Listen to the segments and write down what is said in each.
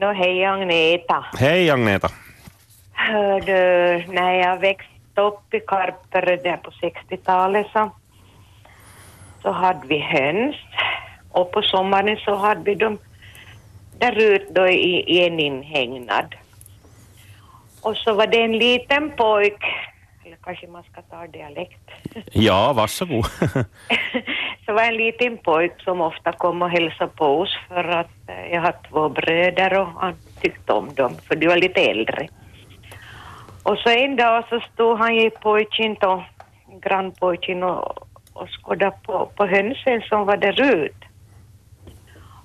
Nå, hej Agneta. Hej Agneta. Hördu, när jag växte upp i Karpere där på 60-talet så, så hade vi höns och på sommaren så hade vi dem där ute då i, i en inhägnad. Och så var det en liten pojk, kanske man ska ta dialekt, Ja, varsågod. så var en liten pojk som ofta kom och hälsade på oss för att eh, jag har två bröder och han tyckte om dem för de var lite äldre. Och så en dag så stod han i pojken då, grannpojken och, och skådade på, på hönsen som var där ute.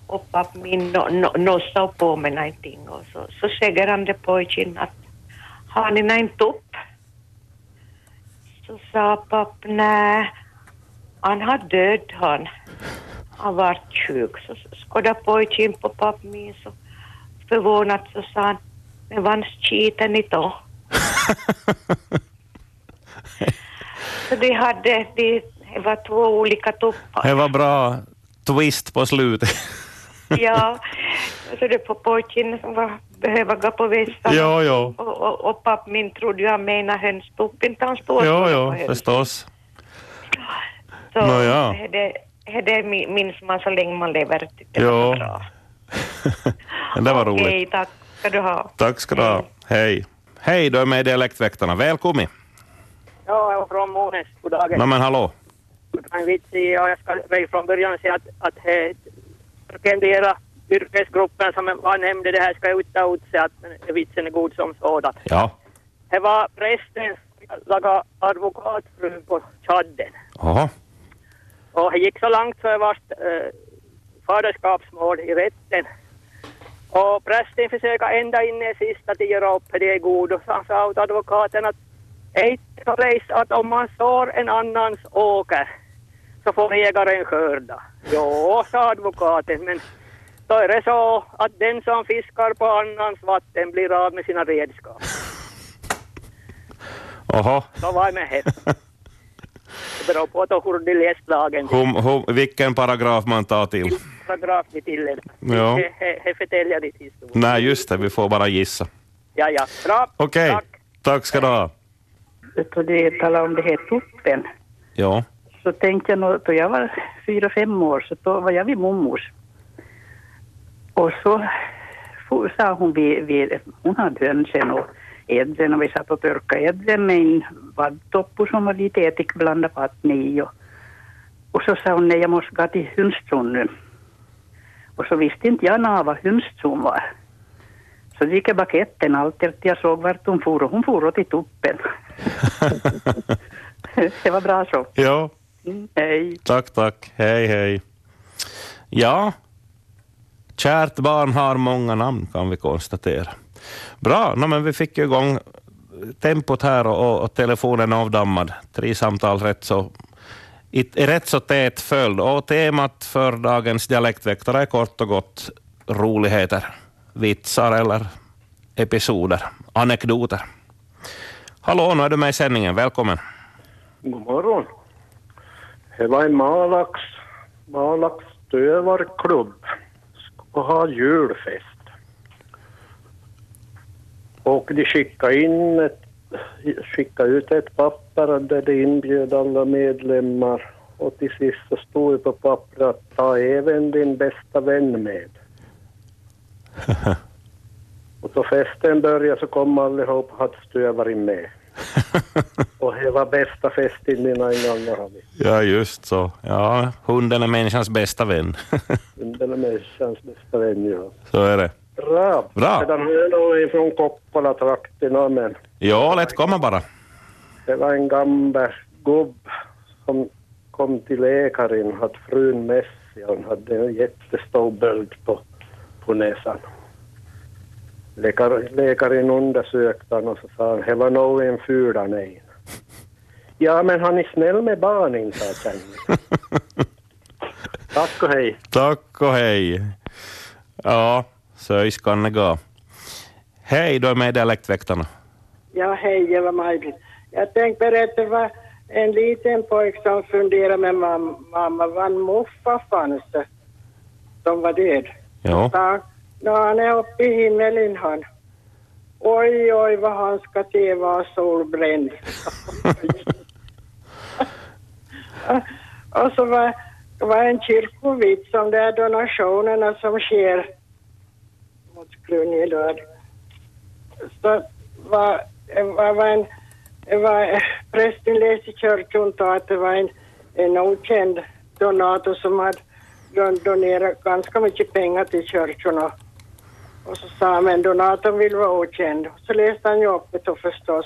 Och papp min no, no, nossade på med någonting och så, så säger han till pojken att har ni någon tupp? Så sa papp nej, han har död han. Han var sjuk. Så skådade pojken på papp min så förvånat så sa han, men vans skiten ni då? så de hade, de, det var två olika tuppar. Det var bra twist på slutet. Ja, så det på pojken som var, behöver gå på vässan. Jo, jo. Och, och, och papp min trodde jag menade hönstuppen, han stod Jo, på jo, höns. förstås. Så Nå, ja. det, det minns man så länge man lever. Det Jo. var bra. Det var roligt. Okej, tack ska du ha. Tack ska du ha. Hej. Hej, du är med i Dialektväktarna. Välkommen. Ja, jag är från Månäs. God dag. Nå men hallå. Jag ska väl från början säga att, att he, kendera yrkesgruppen som jag nämnde, det här ska utta ut sig att vitsen är god som sådan. Ja. Det var prästen som lagade advokatfrun på Tjadden. Jaha. Och det gick så långt så det var äh, faderskapsmål i rätten. Och prästen försökte ända in i sista att göra upp det är god och så han sa åt advokaten att "Ej, så race att om man sår en annans åker så får ägaren skörda. Jo, sa advokaten, men då är det så att den som fiskar på annans vatten blir av med sina redskap. Oho. Så var med det. Det beror på hur de läst lagen. Hum, hum, vilken paragraf man tar till. paragraf vi tillägger. Ja. Det- förtäljer ditt historia. Nej, just det, vi får bara gissa. Ja, ja. Bra. Okej, Tack. tack ska du ha. Då det talade om det här tuppen, Ja. så tänkte jag nog, då jag var fyra, fem år, så då var jag vid mormors. Och så for, sa hon, vid, vid, hon hade hönsen och ädren och vi satt och torkade ädren med en vaddtoppu som var lite ättikblandat vatten i. Och, och så sa hon, nej jag måste gå till hönstron nu. Och så visste inte jag nå vad hönstron var. Så gick jag baketten allt tills jag såg vart hon for och hon for åt i tuppen. det var bra så. Ja, Mm, hej. tack, tack. Hej, hej. Ja, kärt barn har många namn kan vi konstatera. Bra, no, men vi fick ju igång tempot här och, och, och telefonen avdammad. Tre samtal rätt så, i, i rätt så tät följd. Och temat för dagens dialektväktare är kort och gott roligheter, vitsar eller episoder, anekdoter. Hallå, nu är du med i sändningen. Välkommen. God morgon. Det var en Malax, Malax dövarklubb och ha julfest. Och de skickade in ett, skickade ut ett papper där de inbjöd alla medlemmar och till sist så stod det på pappret att ta även din bästa vän med. och då festen började så kom allihop och hade stövaren med. Och det var bästa mina gånger har vi. Ja, just så. Ja, hunden är människans bästa vän. Den är människans bästa vän, ja. så är det. Bra. Bra. Sedan har jag ifrån Kokkola-trakterna, men Ja, lätt komma bara. det var en gammal gubb som kom till läkaren, hade frun med sig. Hon hade en jättestor böld på, på näsan. Läkar, läkaren undersökte honom och så sa han, det var nog en fula nej. Ja, men han är snäll med barnen, sa kärringen. Tack och hej. Tack och hej. Ja, så kan det gå. Hej, du är med i Dialektväktarna. Ja, hej, jag var Maj-Britt. Jag tänkte berätta vad en liten pojk som funderade med mam mamma, var en muffa fanns det som var död. Ja. Sa, När han är uppe i himmelen han. Oj, oj, vad han ska till vara solbränd. och så var, var en kyrkovits om de här donationerna som sker mot Skrungelöd. Så var, var, var en, var, prästen läste i kyrkan att det var en, en okänd donator som hade don- donerat ganska mycket pengar till kyrkan och, så sa han men donatorn vill vara okänd. Så läste han ju upp det då förstås.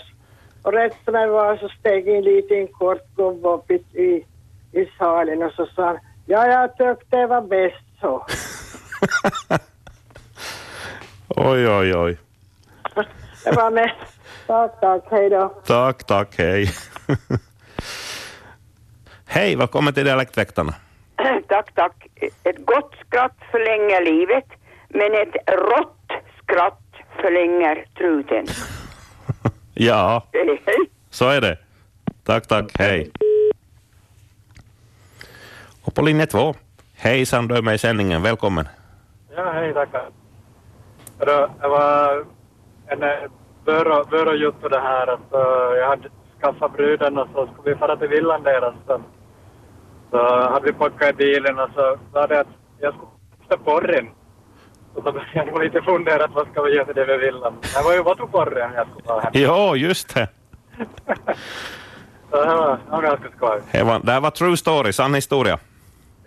Och rätt som det var så steg en liten kort gubbe upp i, i, i salen och så sa han ja, jag tyckte det var bäst så. Oj, oj, oj. Det var mest. Tack, tack, hej då. Tack, tack, hej. hej, välkommen till Dialektväktarna. tack, tack. Ett gott skratt förlänger livet, men ett rått skratt förlänger truten. Ja, så är det. Tack, tack, hej. Och på linje två. Hejsan, du är med i sändningen. Välkommen. Ja, hej, tackar. Det var en eh, bör- börojuttu det här att eh, jag hade skaffat bruden och så skulle vi fara till villan deras. Så, så hade vi packat i bilen och så sa det att jag skulle ta porren. Så började jag nog lite fundera att vad ska vi göra för det med villan. Det var ju vattuporren jag skulle ta hem. Jo, just det. Så det var, det var ganska skoj. Det, var, det här var true story, sann historia.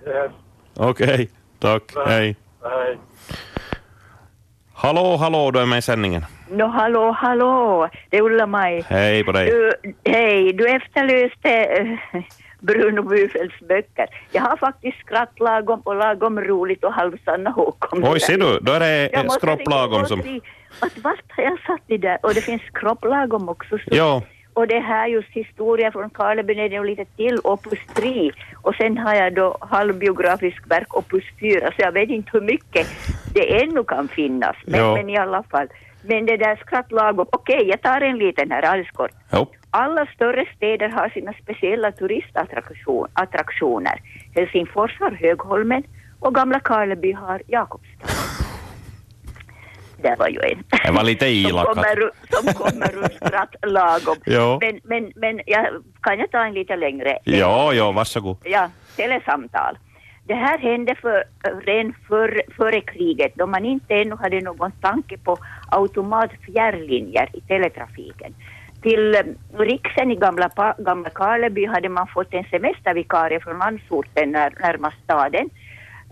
Yes. Okej, tack, hej. Hej. Hallå, hallå, du är med i sändningen. Nå, hallå, hallå, det är Ulla-Maj. Hej på dig. Du, hej, du efterlyste äh, Bruno Byfelds böcker. Jag har faktiskt skratt lagom och lagom roligt och halvsanna Håkon. Oj, ser du, då är det Jag skropplagom riktigt som... i- Att vart har jag satt det där? Och det finns skropplagom också. Så. Ja, Och det här just historia från Karleby och lite till, opus 3. Och sen har jag då halvbiografisk verk, opus 4. Så jag vet inte hur mycket det ännu kan finnas. Men, Ja. men i alla fall. Men det där skrattlagom. Okej, jag tar en liten här alldeles kort. jo. Alla större städer har sina speciella turistattraktioner. Helsingfors har Högholmen och Gamla Karleby har Jakobstad. Det var ju en. Det var lite som ilakat. kommer, ur- som kommer ur skratt lagom. Jo. Men, men, men jag, kan jag ta en lite längre? Ja, ja, varsågod. Ja, telesamtal. Det här hände för, redan för, före kriget då man inte ännu hade någon tanke på automatfjärrlinjer i teletrafiken. Till eh, Riksen i Gamla, Gamla Karleby hade man fått en semestervikarie från landsorten när, närmast staden.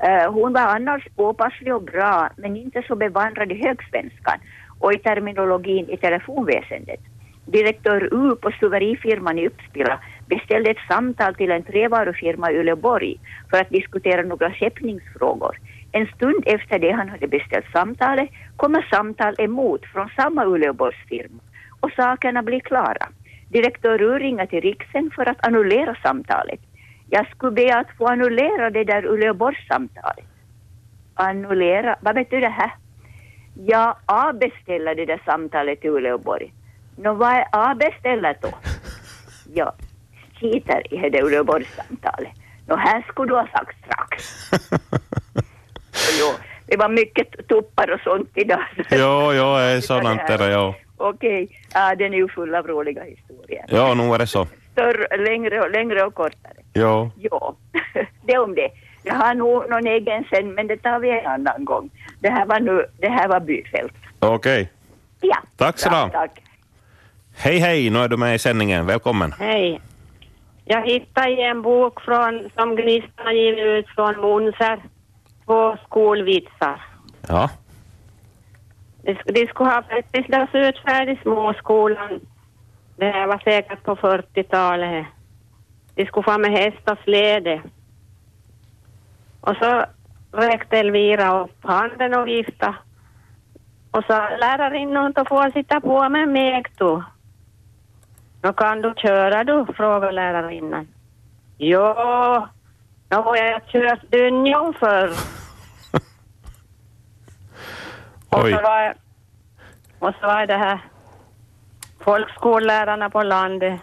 Eh, hon var annars påpasslig och bra men inte så bevandrad i högsvenskan och i terminologin i telefonväsendet. Direktör U på stuverifirman i Uppsala beställde ett samtal till en trävarufirma i Uleåborg för att diskutera några skeppningsfrågor. En stund efter det han hade beställt samtalet kommer samtal emot från samma Uleåborgsfirma och sakerna blir klara. Direktör U ringer till Riksen för att annullera samtalet. Jag skulle be att få annullera det där Uleåborgssamtalet. Annullera, vad betyder det här? Jag avbeställer det där samtalet till Uleåborg. Nå, vad är avbeställt då? Ja, skiter i det Uleåborgssamtalet. Nå, här skulle du ha sagt strax. jo, det var mycket tuppar och sånt idag. Jo, jo, det är sådant där, ja. Okej, ja, den är ju full av roliga historier. Ja, nog är det så. Större, längre, och, längre och kortare. Jo. Ja, det om det. Jag har nog någon egen sen, men det tar vi en annan gång. Det här var nu, det här var Byfält. Okej. Ja. Tack så Tack. Hej, hej, nu är du med i sändningen. Välkommen. Hej. Jag hittade i en bok från, som Gnistan har givit ut från Monser två skolvitsar. Ja. De, de skulle ha faktiskt lagts ut färdig småskolan. Det här var säkert på 40-talet. De skulle få med häst och släde. Och så räckte Elvira upp handen och viftade. Och sa lärarinnan då får sitta på med mig du. Nå kan du köra du? frågade lärarinnan. Ja, nu har jag kört dynjan förr. Och så var, och så var det här folkskollärarna på landet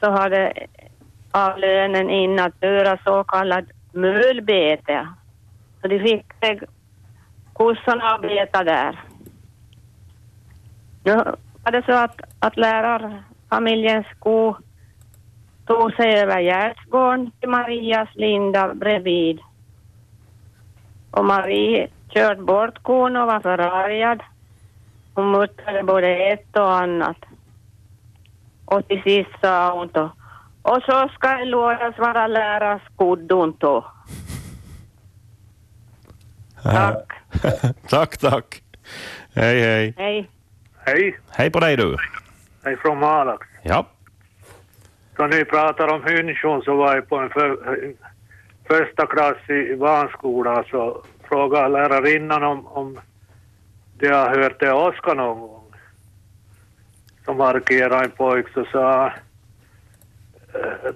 så hade av lönen in att göra så kallad mulbete. Så de fick kossorna betade där. Då var det så att, att lärarfamiljens ko tog sig över gärdsgården till Marias linda bredvid. Och Marie körde bort kon och var förargad. Hon muttrade både ett och annat. Och till sist sa hon då, och så ska en lådas vara lärares kodon då. Tack. tack, tack. Hej, hej. Hej. Hej, Hej på dig du. Hej från Malax. Ja. Så ni pratar om Hynchon så var jag på en för, en första klass i barnskolan så frågade lärarinnan om, om de har hört det Oskar någon gång. Som markerade en pojk så sa eh,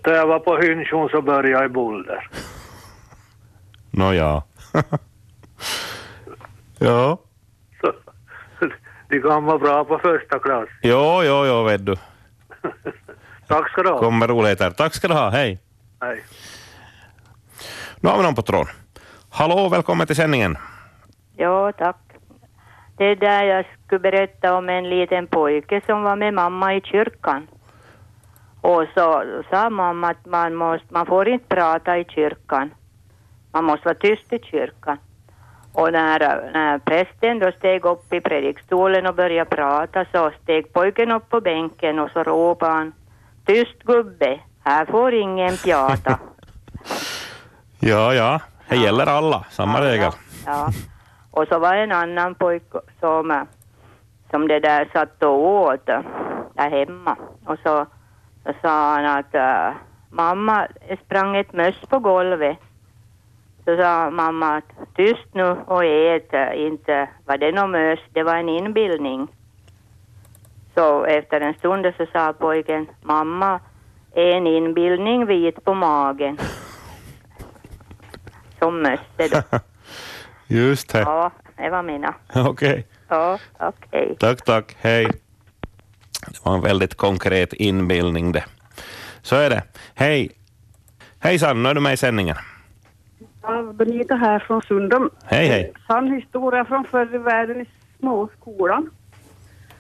då jag var på Hynchon så började jag i Boulder. Nåja. ja. De kan vara bra på första klass. Jo, jo, jo, vet du. Tack ska du ha. Kommer roligheter. Tack ska du ha. Hej. Hej. Nu har vi någon på tråden. Hallå, välkommen till sändningen. Ja, tack. Det är där jag skulle berätta om en liten pojke som var med mamma i kyrkan. Och så sa mamma att man, måste, man får inte prata i kyrkan. Man måste vara tyst i kyrkan. Och när, när prästen då steg upp i predikstolen och började prata så steg pojken upp på bänken och så ropade han Tyst gubbe, här får ingen prata. Ja, ja. Det gäller alla. Samma Ja, regel. Ja. Och så var en annan pojke som, som det där satt och åt där hemma. Och så, så sa han att mamma, det sprang ett möss på golvet. Så sa mamma att tyst nu och ät, eh, inte var det någon möss, det var en inbildning. Så efter en stund så sa pojken, mamma, är en inbildning vit på magen? Som mösse då. Just det. Ja, det var mina. Okej. Ja, okej. Tack, tack. Hej. Det var en väldigt konkret inbildning det. Så är det. Hej. Hejsan, nu är du med i sändningen. Ja, Benita här från Sundom. Hej, hej. Sann historia från förr i världen i småskolan.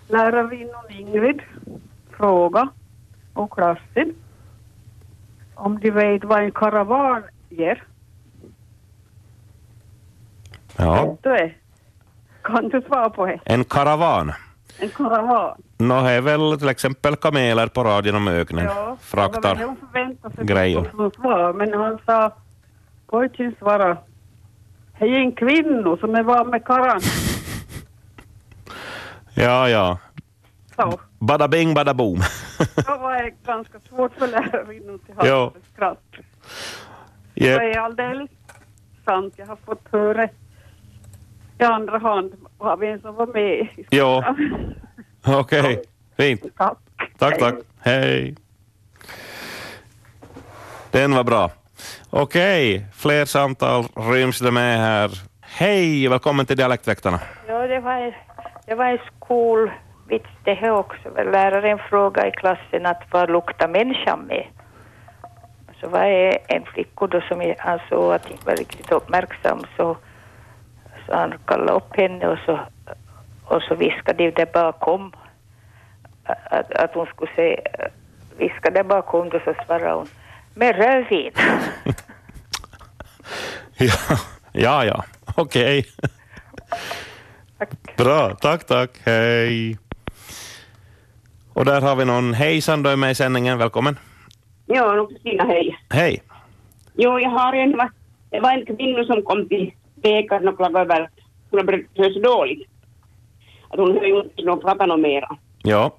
Lärarinnan Ingrid fråga och klassen om de vet vad en karavan ger. Ja. Du? Kan du svara på det? En karavan. En karavan. Nå, det är väl till exempel kameler på radien om öknen. det Fraktar grejer. Men han sa, pojken svarade, det är en kvinna som är van med karan. Ja, ja. Så. Bada bing, bada boom. Det var ganska svårt för lärarinnan Ja. hans skratt. Det Jep. är alldeles sant. Jag har fått höra i andra hand av en som var med i Ja. Okej, fint. Tack. Tack, tack. Hej. Den var bra. Okej, fler samtal ryms det med här. Hej, välkommen till Dialektväktarna. Ja, det var, det var en skolvits det här också. Läraren frågade i klassen att vad luktar människan med? Så var det en flicka då som han såg att inte var riktigt uppmärksam så, så han kallade upp henne och så, och så viskade de där bakom att, att hon skulle se, viskade där bakom då så svarade hon med rödvin. Ja, ja, ja. okej. Bra, tack, tack. Hej. Och där har vi någon. Hejsan, du är med i sändningen. Välkommen. Ja, Kristina, hej. Hej. Jo, jag har en, va- det var en kvinna som kom till läkaren och klagade över att hon har höra så dåligt. Att hon hör ju inte någon prata något mera. Ja.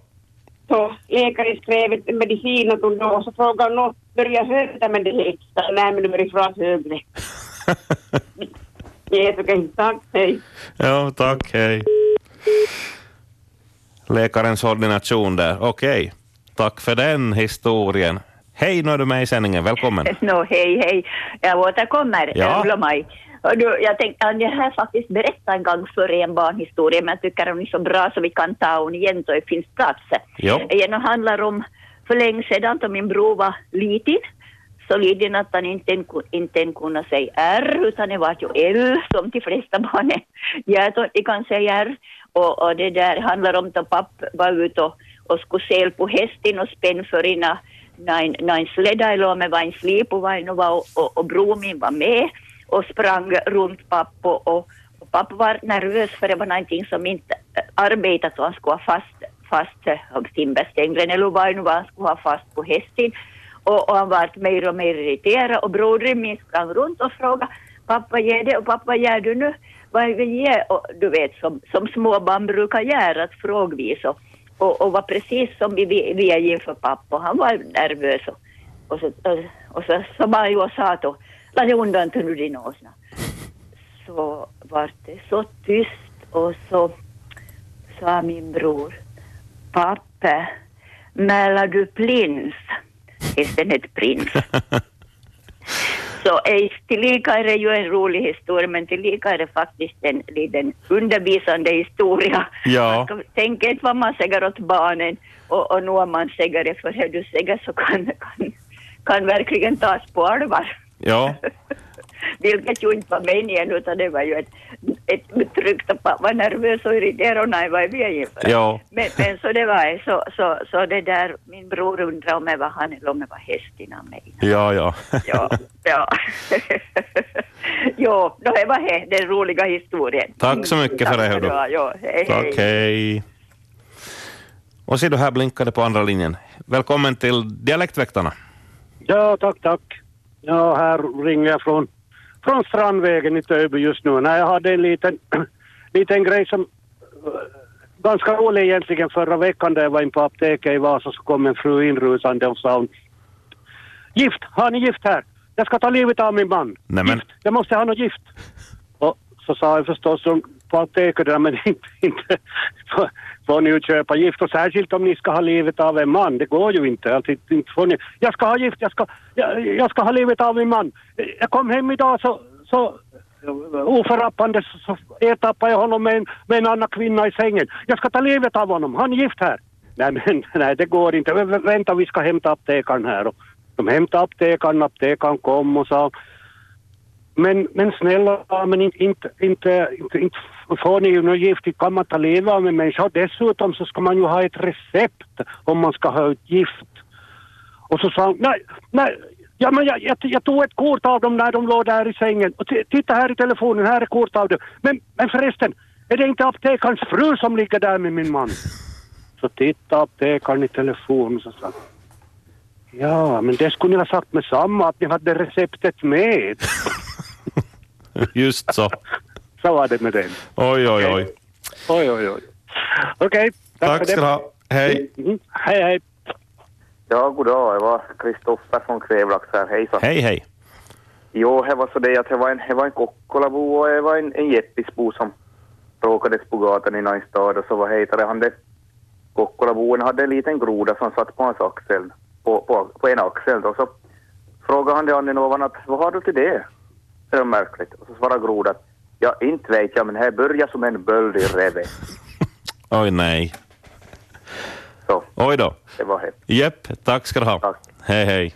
Så läkaren skrev ett medicin åt hon då och så frågade hon, "Nå, börjar jag höra med det högsta? Nej, men du börjar prata högre. Yes, okej, tack, hej. Ja, tack. Hej. Läkarens ordination där. Okej. Tack för den historien. Hej, nu är du med i sändningen. Välkommen. Nå, hej, hej. Jag återkommer, Ja. Ulla-Maj. Och du, jag tänkte att jag har faktiskt berättat en gång för en barnhistoria, men jag tycker hon är så bra så vi kan ta hon igen så det finns plats. Jo. Den handlar om för länge sedan då min bror var liten, så liten att han inte, inte kunde säga R, utan det var ju L som de flesta barnen ja, de kan säga R. Och, och det där handlar om att pappa var ute och, och skulle sel på hästen och spänn för ina näin, näin sledailu med vain sliipuvainu var och, och, och bror min var med och sprang runt pappa och, och pappa var nervös för det var någonting som inte eh, arbetat så han skulle ha fast, fast äh, timberstänglen eller vad nu han skulle ha fast på hästen och, och han var mer och mer irriterad och brodern min sprang runt och frågade pappa ger det och pappa gör du nu? Vad ger jag? Och du vet som, som småbarn brukar göra, att frågvis och, och, och var precis som vi, vi, vi är inför pappa och han var nervös och, och så, och, och så, så var jag och sa då, la dig undan till nu din åsna. Så var det så tyst och så sa min bror, pappa, mälar du prins? Hette prins. Så tillika är det ju en rolig historia, men tillika är det faktiskt en liten undervisande historia. Ja. Man inte vad man säger åt barnen och, och nu om man säger det för det du säger så kan, kan, kan verkligen tas på allvar. Ja, Vilket ju inte var meningen utan det var ju ett, ett att man var nervös och irriterad och nej vad är vi inför? ja. Men, men så det var så, så, så det där, min bror undrade om det var han eller om det var hästen han menade. Ja, ja. Ja, ja. jo, då det var det, den roliga historien. Tack så mycket för det, du ha. Ja, hej, Tack, hej. hej. Och ser du, här blinkade på andra linjen. Välkommen till Dialektväktarna. Ja, tack, tack. Ja, här ringer jag från, från Strandvägen i Töby just nu. Nej, jag hade en liten, liten grej som eh, ganska rolig egentligen förra veckan när jag var in på apoteket i Vasa så kom en fru inrusande och sa hon Gift, har ni gift här? Jag ska ta livet av min man. Nämen. Gift, jag måste ha något gift. Och så sa jag förstås på apoteket där, men inte, inte får, får ni ju köpa gift och särskilt om ni ska ha livet av en man. Det går ju inte. Alltså, inte inte får ni, jag ska ha gift, jag ska, jag, jag ska ha livet av min man. Jag kom hem idag så, så oförrappande så, så ertappade jag honom med en, med en annan kvinna i sängen. Jag ska ta livet av honom, han är gift här. Nej men nej det går inte. Vänta vi ska hämta aptekaren här. Och de hämtade aptekaren, aptekaren kom och sa men, men snälla men inte, inte, inte, inte, inte får ni ju något gift, kan man ta livet av en människa dessutom så ska man ju ha ett recept om man ska ha ett gift. Och så sa hon, nej, nej, ja men jag, jag, jag tog ett kort av dem när de låg där i sängen och titta här i telefonen, här är kort av dem. Men, men förresten, är det inte aptekarens fru som ligger där med min man? Så tittade aptekaren i telefonen och så sa Ja, men det skulle ni ha sagt med samma, att ni hade receptet med. Just så. Så var det med den. Oj, oj, oj. Oj, oj, oj. Okej, tack, Tack för ska det. du ha. Hej. Mm, hej, hej. Ja, god dag. Det var Kristoffer från Kvävlax här. Hejsan. Hej, hej. Jo, det var så det att det var en, det var en Kokkolabo och det var en, en Jeppisbo som råkades på gatan i någon stad och så vad heter det, han det Kokkolaboen hade en liten groda som satt på hans axel, på, på, på en axel och så frågade han det Anninovan att vad har du till det? Det är märkligt. Och så svarade grodan ja, inte vet jag men här börjar som en böld i revet. Oj, nej. Så. Oj då. Det var det. Jepp, tack ska du ha. Hej, hej.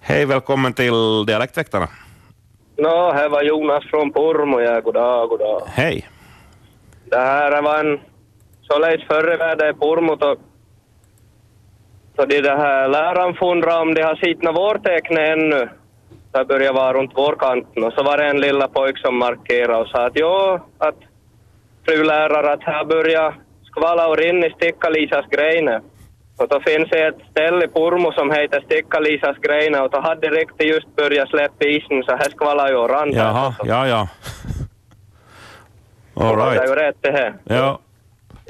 Hej, välkommen till Dialektväktarna. Nå, här var Jonas från Pormo. Ja, god dag, god dag. Hej. Det här var en således förreväder i Pormo. då- Så det det här läraren funderade om de har några vårtecken ännu. Det började vara runt vårkanten och så var det en lilla pojk som markerade och sa att jo, att fru lärare, att här börjar skvalla och rinna i Sticka-Lisas grenar. Och då finns det ett ställe i Pormo som heter Sticka-Lisas grenar och då hade riktigt just börjat släppa isen så här skvallade ju och rann. Jaha, ja, ja. All Det är right. ju rätt det här. Ja,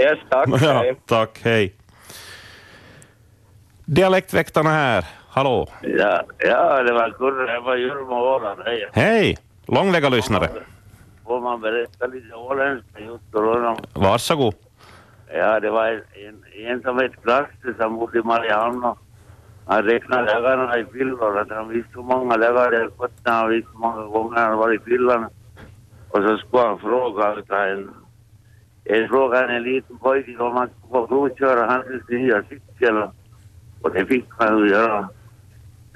Yes, tack. ja, Hej. tack. Hej. Dialektväktarna här. Hallå. Ja, ja, det var Kurre, det var Jurmo Åland. Hej. Hej. Långväga lyssnare. Får man berätta lite åländska just om Varsågod. Ja, det var en, en, en som hette Klasse som bodde i Mariehamn och han räknade lägarna i fyllor. Att han visste hur många lägare det hade fått när han visste hur många gånger han var i fyllan. Och så skulle han fråga en, en fråga en liten pojke om han skulle få provköra hans nya cykel. Och det fick han ju göra.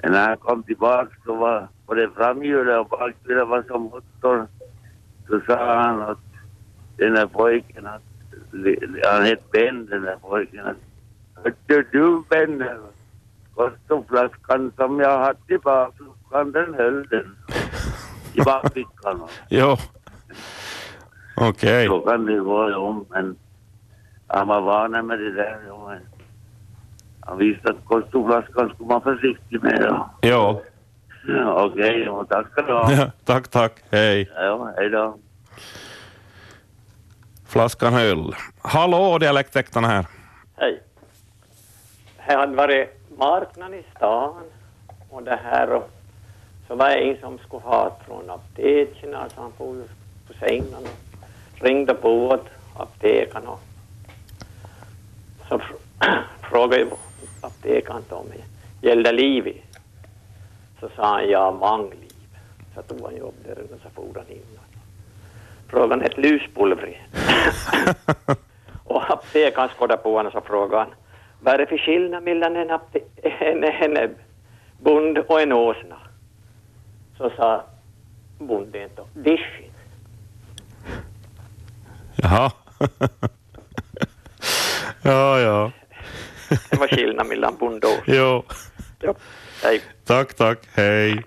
Men när han kom tillbaka så var både framhjulet och bakhjulet var som motor. Så sa han att den där pojken, att, han hette Ben den där pojken, att Hörde du Ben, kostoflaskan som jag hade i bakluckan den höll den i bakfickan. Jo. Okej. Så kan det gå om, men han var van med det där. Jo, men han visste att kostoflaskan skulle man vara försiktig med. Ja. Ja, Okej, ja, tack ska du ha. Ja, tack, tack. Hej. Ja, hej då. Flaskan höll. Hallå, dialektväktarna här. Hej. Här hade varit marknad i stan och det här och så var det en som skulle ha från apoteken, alltså han for på sängen och ringde på åt aptekaren och så fr- frågade ju aptekaren om det gällde liv i. Så sa han ja, mangliv. Så tog han jobb där och så for han in. Frågan hette luspulvrig. och aptekaren skådade på honom och så frågade han vad är det för skillnad mellan en, en, en bond och en åsna? Så sa bonden då, dischen. Jaha. ja, ja. Det var skillnad mellan bond och. Jo. Jo. Hej. Tack, tack. Hej.